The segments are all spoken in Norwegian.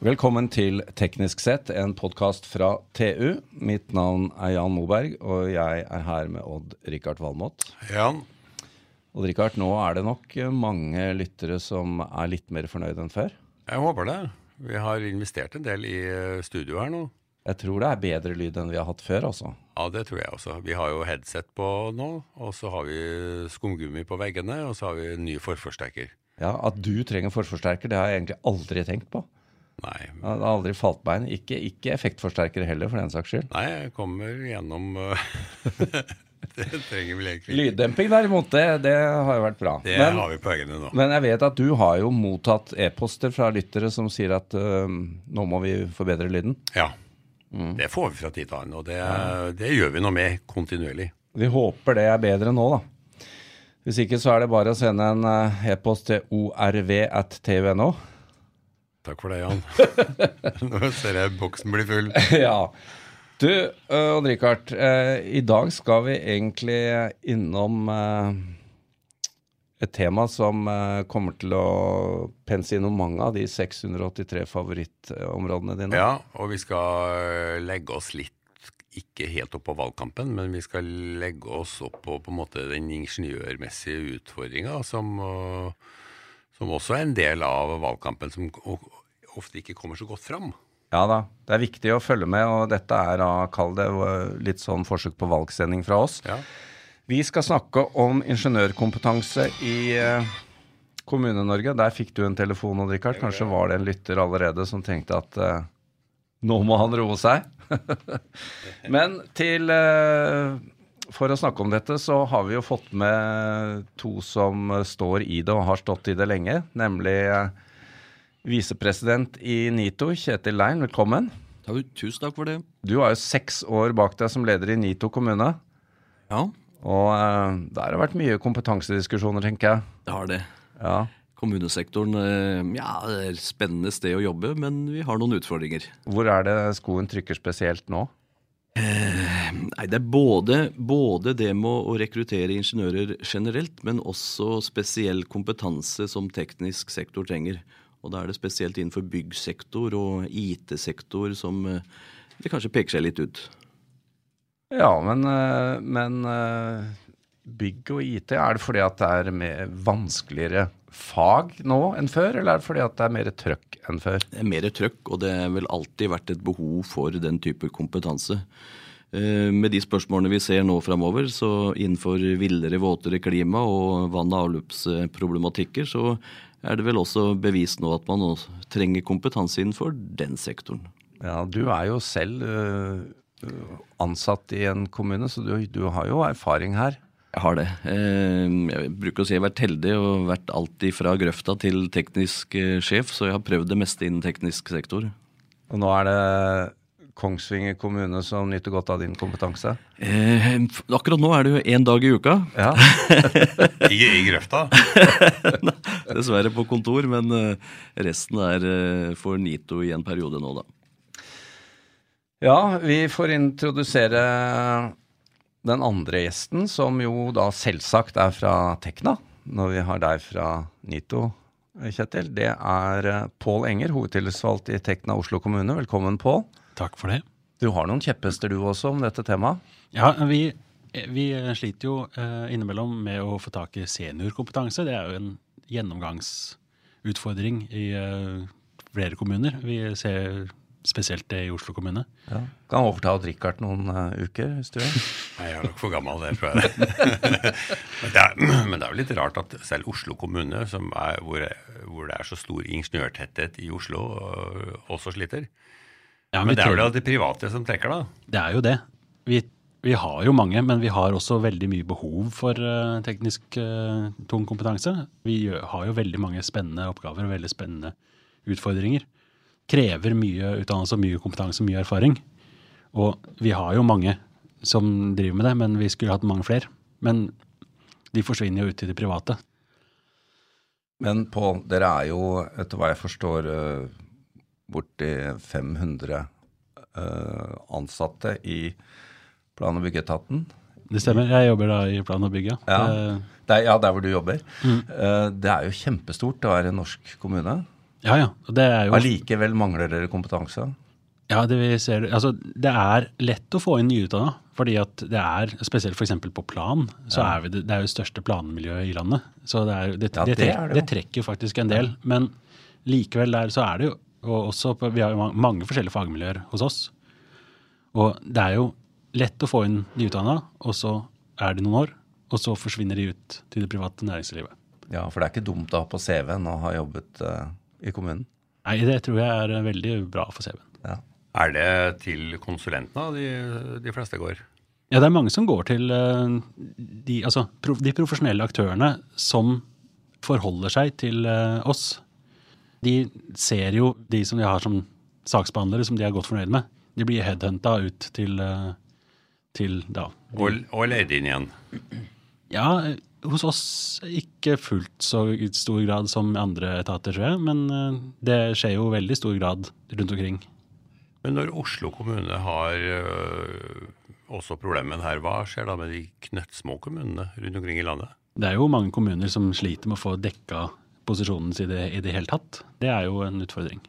Velkommen til Teknisk sett, en podkast fra TU. Mitt navn er Jan Moberg, og jeg er her med Odd-Rikard Valmot. Jan. Odd-Rikard, nå er det nok mange lyttere som er litt mer fornøyd enn før? Jeg håper det. Vi har investert en del i eh, studio her nå. Jeg tror det er bedre lyd enn vi har hatt før, altså. Ja, det tror jeg også. Vi har jo headset på nå, og så har vi skumgummi på veggene, og så har vi en ny forforsterker. Ja, At du trenger forforsterker, det har jeg egentlig aldri tenkt på. Nei. Det har aldri falt bein. Ikke, ikke effektforsterkere heller, for den saks skyld. Nei, jeg kommer gjennom Det trenger vel egentlig. Lyddemping derimot, det, det har jo vært bra. Det Men, har vi på eggene nå. men jeg vet at du har jo mottatt e-poster fra lyttere som sier at uh, nå må vi forbedre lyden. Ja. Det får vi fra tid til annen, og det, det gjør vi noe med kontinuerlig. Vi håper det er bedre nå, da. Hvis ikke så er det bare å sende en øh, e-post til orv.tv.no. Takk for det, Jan. Nå ser jeg boksen blir full. ja. Du, øh, Odd Rikard. Eh, I dag skal vi egentlig innom eh, et tema som eh, kommer til å pense innom mange av de 683 favorittområdene dine. Ja, og vi skal eh, legge oss litt ikke helt opp på valgkampen, men vi skal legge oss opp på, på en måte den ingeniørmessige utfordringa som, øh, som også er en del av valgkampen, som ofte ikke kommer så godt fram. Ja da, det er viktig å følge med, og dette er da, kall det litt sånn forsøk på valgsending fra oss. Ja. Vi skal snakke om ingeniørkompetanse i eh, Kommune-Norge. Der fikk du en telefon, Odd Rikard. Kanskje var det en lytter allerede som tenkte at eh, nå må han roe seg. Men til eh, For å snakke om dette, så har vi jo fått med to som eh, står i det og har stått i det lenge. Nemlig eh, visepresident i NITO, Kjetil Lein. Velkommen. Tusen takk for det. Du har jo seks år bak deg som leder i NITO kommune. Ja, Og eh, der har det vært mye kompetansediskusjoner, tenker jeg. det har det. Ja. Kommunesektoren eh, ja, det er et spennende sted å jobbe, men vi har noen utfordringer. Hvor er det skoen trykker spesielt nå? Nei, Det er både, både det med å rekruttere ingeniører generelt, men også spesiell kompetanse som teknisk sektor trenger. Og Da er det spesielt innenfor byggsektor og IT-sektor som eh, det kanskje peker seg litt ut. Ja, men, eh, men eh, bygg og IT, er det fordi at det er mer vanskeligere fag nå enn før, eller er det fordi at det er mer trøkk enn før? Det er mer trøkk, og det har vel alltid vært et behov for den type kompetanse. Eh, Med de spørsmålene vi ser nå framover, så innenfor villere, våtere klima og vann- og avløpsproblematikker, så er det vel også bevist nå at man trenger kompetanse innenfor den sektoren. Ja, du er jo selv eh, ansatt i en kommune, så du, du har jo erfaring her. Jeg har det. Eh, Jeg bruker å si jeg har vært heldig og vært alltid fra grøfta til teknisk sjef, så jeg har prøvd det meste innen teknisk sektor. Og nå er det Kongsvinger kommune som nyter godt av din kompetanse. Eh, Akkurat nå er det jo én dag i uka, Ja, I, I grøfta. Dessverre på kontor, men eh, resten er eh, for NITO i en periode nå, da. Ja, vi får introdusere den andre gjesten, som jo da selvsagt er fra Tekna, når vi har deg fra NITO, Kjetil. Det er eh, Pål Enger, hovedtillitsvalgt i Tekna Oslo kommune. Velkommen, Pål. Takk for det. Du har noen kjepphester du også om dette temaet? Ja, vi, vi sliter jo eh, innimellom med å få tak i seniorkompetanse. Det er jo en gjennomgangsutfordring i eh, flere kommuner. Vi ser spesielt det i Oslo kommune. Ja. Kan overta Odd Rikard noen eh, uker, hvis du vil. Nei, jeg er nok for gammel, det tror jeg. men, det er, men det er jo litt rart at selv Oslo kommune, som er, hvor, hvor det er så stor ingeniørtetthet i Oslo, også sliter. Ja, Men men det er vel de private som trekker, da? Det er jo det. Vi, vi har jo mange, men vi har også veldig mye behov for eh, teknisk eh, tung kompetanse. Vi har jo veldig mange spennende oppgaver og veldig spennende utfordringer. Krever mye utdannelse, mye kompetanse mye erfaring. Og vi har jo mange som driver med det, men vi skulle hatt mange flere. Men de forsvinner jo ut i det private. Men Pål, dere er jo, etter hva jeg forstår, eh, borti 500 eh, ansatte i plan- og byggeetaten. Det stemmer. Jeg jobber da i plan og bygg, ja. Ja. Det- er, ja, der hvor du jobber. Eh, det er jo kjempestort å være en norsk kommune. Ja, ja. Det er jo Allikevel mangler dere kompetanse? Ja, det vi ser, altså det er lett å få inn nyutdanna. Fordi at det er, spesielt f.eks. på plan, så er vi det, er jo det største planmiljøet i landet. Så det, er, det, Ja, det, det er trekker faktisk en del. Men likevel der så er det jo og også på, Vi har jo mange forskjellige fagmiljøer hos oss. Og det er jo lett å få inn nyutdanna, og så er de noen år, og så forsvinner de ut til det private næringslivet. Ja, for det er ikke dumt å ha på CV-en å ha jobbet uh, i kommunen. Nei, det tror jeg er veldig bra for CV-en. Ja. Er det til konsulentene de, de fleste går? Ja, det er mange som går til uh, de, altså, pro, de profesjonelle aktørene som forholder seg til uh, oss. De ser jo de som de har som saksbehandlere, som de er godt fornøyd med. De blir headhunta ut til, eh, til da. Og, og leid inn igjen? Ja, eh, hos oss ikke fullt så i stor grad som andre etater, tror jeg. Men eh, det skjer jo veldig stor grad rundt omkring. Men når Oslo kommune har øh, også problemen her, hva skjer da med de knøttsmå kommunene rundt omkring i landet? Det er jo mange kommuner som sliter med å få dekka posisjonen sin i det, i det hele tatt. Det er jo en utfordring.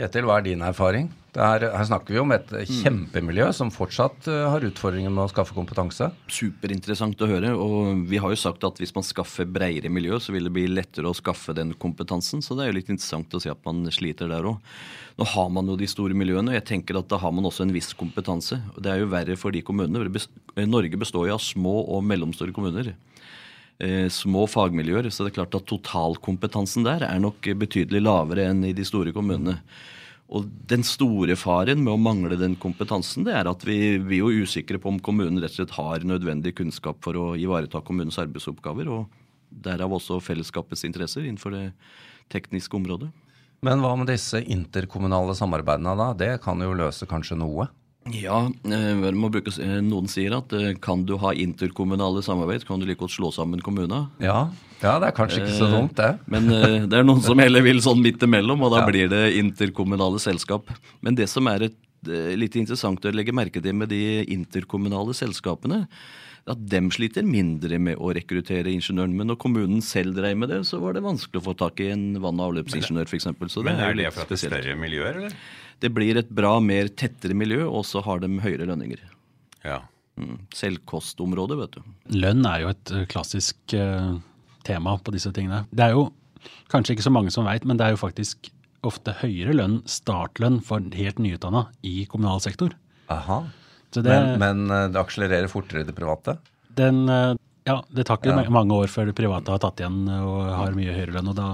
Kjetil, hva er din erfaring? Det er, her snakker vi om et kjempemiljø som fortsatt eh, har utfordringer med å skaffe kompetanse. Superinteressant å høre. Og vi har jo sagt at hvis man skaffer bredere miljø, så vil det bli lettere å skaffe den kompetansen. Så det er jo litt interessant å se at man sliter der òg. Nå har man jo de store miljøene, og jeg tenker at da har man også en viss kompetanse. Det er jo verre for de kommunene. Norge består jo av små og mellomstore kommuner. Eh, små fagmiljøer, så det er klart at totalkompetansen der er nok betydelig lavere enn i de store kommunene. Og den store faren med å mangle den kompetansen, det er at vi, vi er usikre på om kommunen rett og slett har nødvendig kunnskap for å ivareta kommunens arbeidsoppgaver, og derav også fellesskapets interesser innenfor det tekniske området. Men hva med disse interkommunale samarbeidene da? Det kan jo løse kanskje noe? Ja, eh, må bruke, eh, noen sier at eh, kan du ha interkommunale samarbeid, kan du like godt slå sammen kommuner. Ja, ja det er kanskje ikke så dumt, det. Men det er noen som heller vil sånn midt imellom, og da Ja. blir det interkommunale selskap. Men det som er et, litt interessant å legge merke til med de interkommunale selskapene, at dem sliter mindre med å rekruttere ingeniøren. Men når kommunen selv dreier med det, så var det vanskelig å få tak i en vann- og avløpsingeniør f.eks. Så Men er er det litt for at det er større miljøer, eller? Det blir et bra, mer tettere miljø, og så har de høyere lønninger. Ja. Mm. Selvkostområde, vet du. Lønn er jo et klassisk ø, tema på disse tingene. Det er jo kanskje ikke så mange som veit, men det er jo faktisk ofte høyere lønn, startlønn, for helt nyutdanna i kommunal sektor. Aha. Så det, Men, men eh, det akselererer fortere i det private? den, ja, det tar ikke Ja. mange år før det private har tatt igjen og har mye høyere lønn. Og da,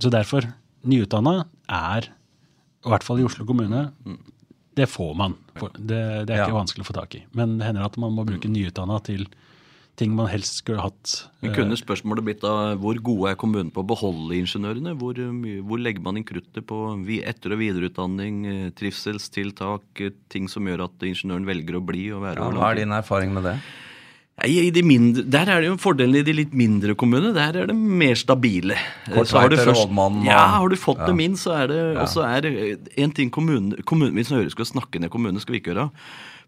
så derfor, nyutdanna er, i hvert fall i Oslo kommune, det får man. Det, det er ikke Ja. vanskelig å få tak i. Men det hender at man må bruke nyutdanna til ting man helst skulle hatt. Men kunne spørsmålet blitt da, hvor gode er kommunen på å beholde ingeniørene? Hvor, hvor legger man inn kruttet på etter- og videreutdanning, eh, trivselstiltak, eh, ting som gjør at ingeniøren velger å bli og være Ja, hva er din erfaring med det? De mindre, der er det jo fordelen i de litt mindre kommunene. Der er det mer stabile. Eh, så har du først- rådmann, Ja, har du fått Ja. dem inn, så er det Ja. Og så er det en ting kommunen, kommunen Hvis Høyre skal snakke ned kommunene, skal vi ikke gjøre.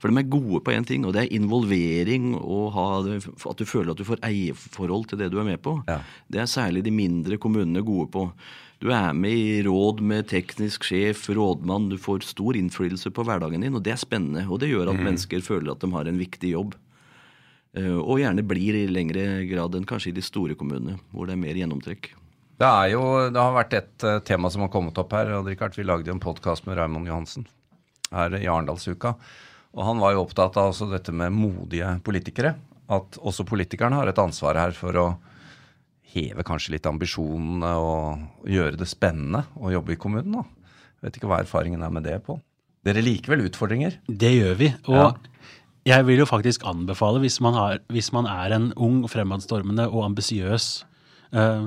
For de er gode på én ting, og det er involvering og ha at du føler at du får eierforhold til det du er med på. Ja. Det er særlig de mindre kommunene gode på. Du er med i råd med teknisk sjef, rådmann, du får stor innflytelse på hverdagen din, og det er spennende. Og det gjør at mennesker føler at de har en viktig jobb. Eh, Og gjerne blir i lengre grad enn kanskje i de store kommunene, hvor det er mer gjennomtrekk. Det er jo, det har vært et eh, tema som har kommet opp her. og Richard, Vi lagde jo en podkast med Raymond Johansen her i Arendalsuka. Og han var jo opptatt av også dette med modige politikere. At også politikerne har et ansvar her for å heve kanskje litt ambisjonene og gjøre det spennende å jobbe i kommunen. da. Vet ikke hva erfaringen er med det, Pål. Dere liker vel utfordringer? Det gjør vi. Og jeg vil jo faktisk anbefale, hvis man, har, hvis man er en ung, fremadstormende og ambisiøs eh,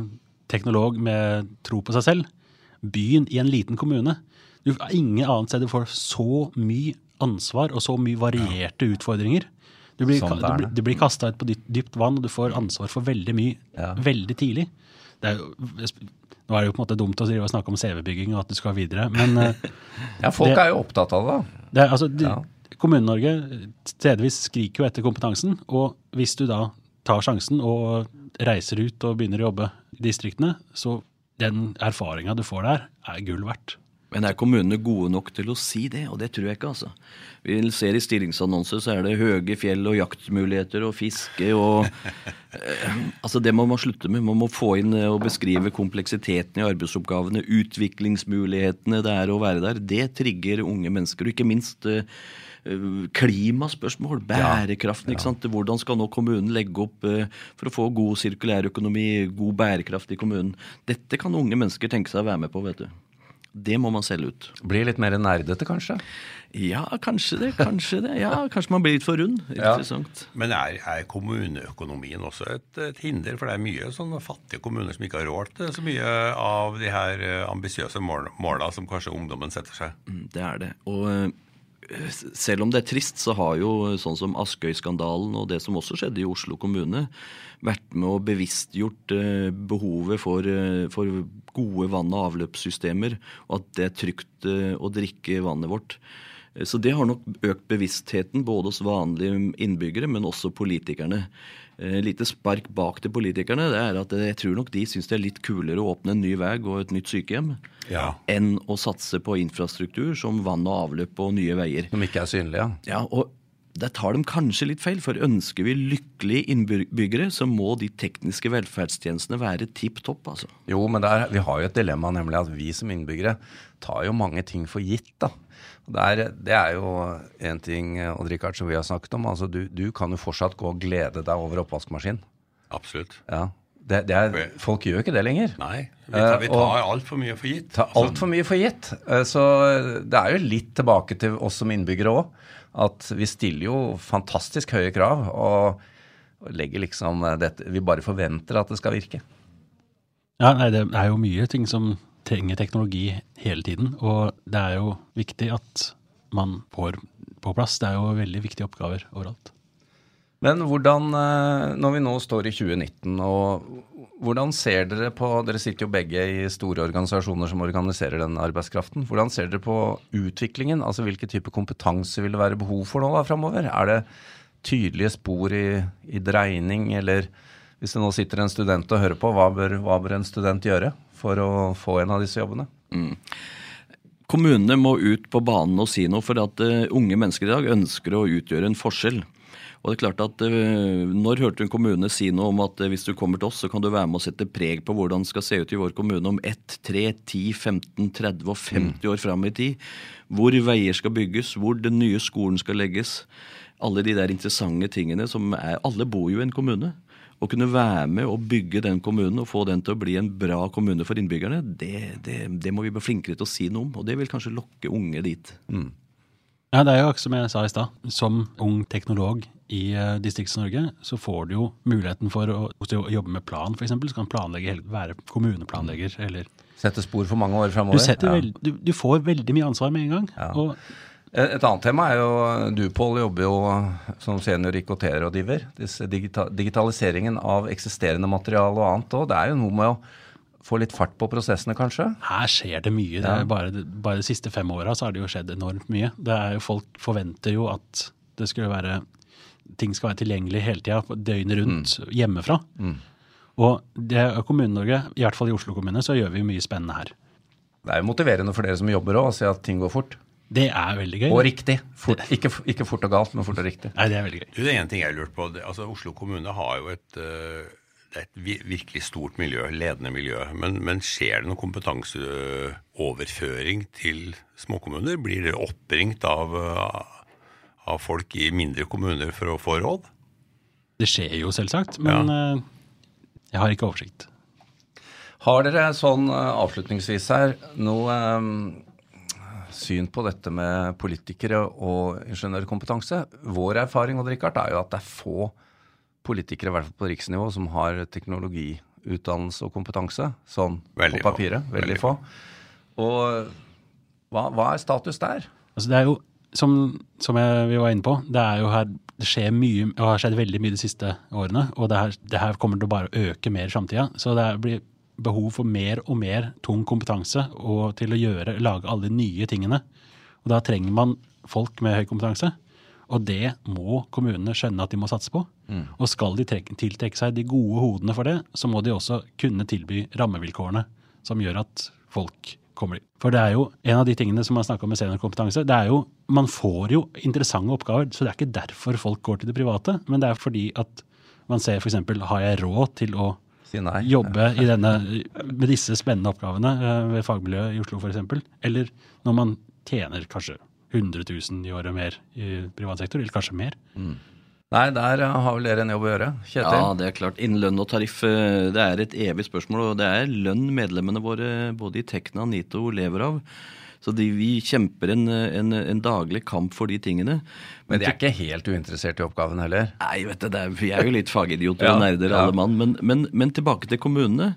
teknolog med tro på seg selv, begynn i en liten kommune. Du, ingen annet sted du får så mye ansvar og så mye varierte utfordringer. Du blir, sånn du, du blir kasta ut på dypt, dypt vann, og du får ansvar for veldig mye Ja. veldig tidlig. Det er jo, nå er det jo på en måte dumt å snakke om CV-bygging og at du skal videre, men eh, Ja, folk Det- er jo opptatt av det. det altså, du, Ja. Kommune-Norge stedvis skriker jo etter kompetansen, og hvis du da tar sjansen og reiser ut og begynner å jobbe i distriktene, så den erfaringa du får der, er gull verdt. Men er kommunene gode nok til å si det? Og det tror jeg ikke, altså. Vi ser i stillingsannonser så er det høye fjell og jaktmuligheter og fiske og eh, Altså, det må man slutte med. Man må få inn eh, og beskrive kompleksiteten i arbeidsoppgavene, utviklingsmulighetene det er å være der. Det trigger unge mennesker, og ikke minst eh, klimaspørsmål, bærekraften. ikke sant? Hvordan skal nå kommunen legge opp eh, for å få god sirkulærøkonomi, god bærekraft i kommunen? Dette kan unge mennesker tenke seg å være med på, vet du. Det må man selge ut. Blir litt mer nerdete, kanskje? Ja, kanskje det. Kanskje det. Ja, Kanskje man blir litt for rund. Ja. Interessant. Men er, er kommuneøkonomien også et, et hinder? For det er mye sånne fattige kommuner som ikke har råd til så mye av de her eh, ambisiøse mål, måla som kanskje ungdommen setter seg. Mm, Det er det. Og eh, selv om det er trist, så har jo sånn som Askøy-skandalen og det som også skjedde i Oslo kommune, vært med og bevisstgjort eh, behovet for, eh, for gode vann- og avløpssystemer, og at det er trygt eh, å drikke vannet vårt. Så det har nok økt bevisstheten både hos vanlige innbyggere, men også politikerne. Eh, lite spark bak til politikerne det er at jeg tror nok de syns det er litt kulere å åpne en ny vei og et nytt sykehjem Ja. enn å satse på infrastruktur som vann og avløp og nye veier. Som ikke er synlige, ja. Ja, og der tar de kanskje litt feil, for ønsker vi lykkelige innbyggere, så må de tekniske velferdstjenestene være tipp topp, altså. Jo, men det er, vi har jo et dilemma, nemlig at vi som innbyggere tar jo mange ting for gitt. da. Der, Det er, er jo en ting Odd Rikard, som vi har snakket om. altså Du, du kan jo fortsatt gå og glede deg over oppvaskmaskinen. Absolutt. Ja. Det, det er, folk gjør ikke det lenger. Nei, vi tar, vi Eh, og- tar altfor mye for gitt. tar altfor mye for gitt. Eh, Så det er jo litt tilbake til oss som innbyggere òg. At vi stiller jo fantastisk høye krav. Og, legger liksom eh, dette Vi bare forventer at det skal virke. Ja, nei, Det er jo mye ting som trenger teknologi hele tiden, og det er jo viktig at man får på plass. Det er jo veldig viktige oppgaver overalt. Men hvordan, eh, når vi nå står i 2019, og hvordan ser dere på Dere sitter jo begge i store organisasjoner som organiserer den arbeidskraften. Hvordan ser dere på utviklingen? Altså Hvilken type kompetanse vil det være behov for nå da framover? Er det tydelige spor i, i dreining, eller hvis det nå sitter en student og hører på, hva bør, hva bør en student gjøre for å få en av disse jobbene? Kommunene må ut på banen og si noe, for at eh, unge mennesker i dag ønsker å utgjøre en forskjell. Og det er klart at eh, Når hørte du en kommune si noe om at eh, hvis du kommer til oss, så kan du være med å sette preg på hvordan det skal se ut i vår kommune om 1, 3, 10, 15, 30 og 50 år fram i tid? Hvor veier skal bygges, hvor den nye skolen skal legges. Alle de der interessante tingene som er Alle bor jo i en kommune. Å kunne være med og bygge den kommunen og få den til å bli en bra kommune for innbyggerne, det, det, det må vi bli flinkere til å si noe om. Og det vil kanskje lokke unge dit. Ja, det er jo som jeg sa i stad. Som ung teknolog i eh, Distrikts-Norge, så får du jo muligheten for å, du jobber med plan, f.eks. Så kan planlegge, være kommuneplanlegger eller Sette spor for mange år Du, framover? setter veld, du, du får veldig mye ansvar med en gang. Ja. Og Et et annet tema er jo Du, Pål, jobber jo som senior IKT-rådgiver. Digitaliseringen av eksisterende materiale og annet òg. Det er jo noe med å få litt fart på prosessene, kanskje? her skjer det mye. Det Ja. bare, bare de siste fem åra har det jo skjedd enormt mye. Det er jo, folk forventer jo at det skulle være ting skal være tilgjengelig hele tida, døgnet rundt, hjemmefra. Og det Kommune-Norge, i hvert fall i Oslo kommune, så gjør vi mye spennende her. Det er jo motiverende for dere som jobber òg, å se at ting går fort. Det er veldig gøy. Og riktig. Fort. Ikke, ikke fort og galt, men fort og riktig. Nei, det er veldig gøy. Du, det er en ting jeg lurte på. Det, altså, Oslo kommune har jo et, er et virkelig stort miljø, ledende miljø. Men, men skjer det noen kompetanseoverføring til småkommuner? Blir dere oppringt av, eh, av folk i mindre kommuner for å få råd? Det skjer jo selvsagt, men ja. jeg har ikke oversikt. Har dere sånn avslutningsvis her noe um, syn på dette med politikere og ingeniørkompetanse? Vår erfaring og Rikard, er jo at det er få politikere, i hvert fall på riksnivå, som har teknologiutdannelse og kompetanse. Sånn Veldig på få. papiret. Veldig, Veldig få. Og hva, hva er status der? Altså det er jo, som, som jeg, vi var inne på, det er jo her det skjer mye, og har skjedd veldig mye de siste årene. Og det her, det her kommer til å bare øke mer i framtida. Så det blir behov for mer og mer tung kompetanse og til å gjøre, lage alle de nye tingene. Og da trenger man folk med høy kompetanse. Og det må kommunene skjønne at de må satse på. Og skal de tiltrekke seg de gode hodene for det, så må de også kunne tilby rammevilkårene som gjør at folk kommer dit. For det er jo en av de tingene som man snakker om med seniorkompetanse. det er jo, Man får jo interessante oppgaver, så det er ikke derfor folk går til det private. Men det er fordi at man ser f.eks. har jeg råd til å Si jobbe i denne, med disse spennende oppgavene eh, ved fagmiljøet i Oslo f.eks. Eller når man tjener kanskje 100 000 i året mer i privat sektor, eller kanskje mer. Nei, der eh, har vel dere en jobb å gjøre. Kjetil? Ja, det er klart. Innen lønn og tariff, eh, det er et evig spørsmål. Og det er lønn medlemmene våre både i Tekna og NITO lever av. Så de, vi kjemper en, en, en daglig kamp for de tingene. Men de er ikke helt uinteressert i oppgaven heller. Nei, vet du, det er, vi er jo litt fagidioter Ja, og nerder ja. alle mann. Men, men, men tilbake til kommunene.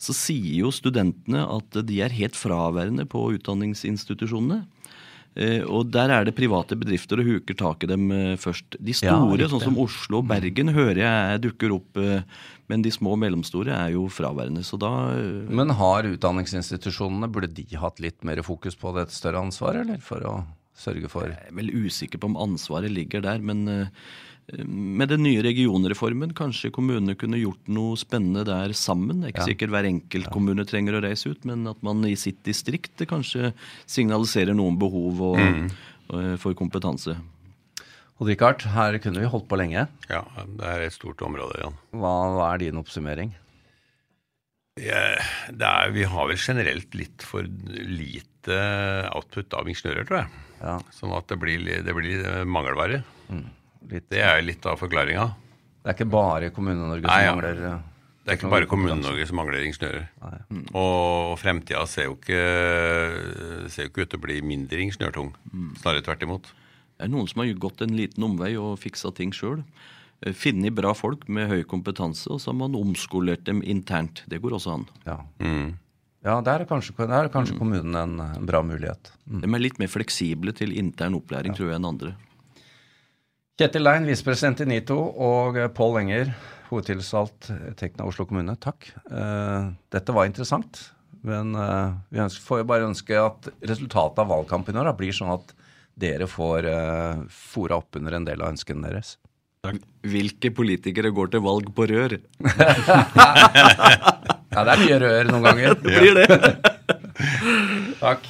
Så sier jo studentene at de er helt fraværende på utdanningsinstitusjonene. Eh, og der er det private bedrifter og huker tak i dem eh, først. De store, ja, sånn som Oslo og Bergen, hører jeg dukker opp. eh, men de små og mellomstore er jo fraværende. Så da Men har utdanningsinstitusjonene, burde de hatt litt mer fokus på det et større ansvar, eller? For å sørge for Jeg er vel usikker på om ansvaret ligger der, men med den nye regionreformen kanskje kommunene kunne gjort noe spennende der sammen. Det er ikke Ja. sikkert hver enkelt kommune trenger å reise ut, men at man i sitt distrikt kanskje signaliserer noen behov og, mm. for kompetanse. Odd Rikard, her kunne vi holdt på lenge. Ja, det er et stort område, Jan. Hva, hva er din oppsummering? Ja, det er, vi har vel generelt litt for lite output av ingeniører, tror jeg. Ja, Sånn at det blir, li- det blir mangelvare. mangelvare. Litt. Det er litt av forklaringa. Det er ikke bare Kommune-Norge som ja. mangler eh, Det er ikke bare Kommune-Norge som mangler ingeniører. Og fremtida ser jo ikke, ser jo ikke ut til å bli mindre ingeniørtung. Snarere tvert imot. Det er noen som har gått en liten omvei og fiksa ting sjøl. Funnet bra folk med høy kompetanse, og så har man omskolert dem internt. Det går også an. Ja, Mm. ja der er kanskje, der er kanskje kommunen en, en bra mulighet. De er litt mer fleksible til intern opplæring, tror jeg, enn andre. Kjetil Lein, visepresident i NITO, og eh, Pål Enger, hovedtilsalt Tekna Oslo kommune. Takk. Eh, dette var interessant. Men eh, vi ønsker, får jo bare ønske at resultatet av valgkampen i år blir sånn at dere får fora opp under en del av ønskene deres. Takk. Hvilke politikere går til valg på rør? Ja, det er mye rør noen ganger. Det blir det. Takk.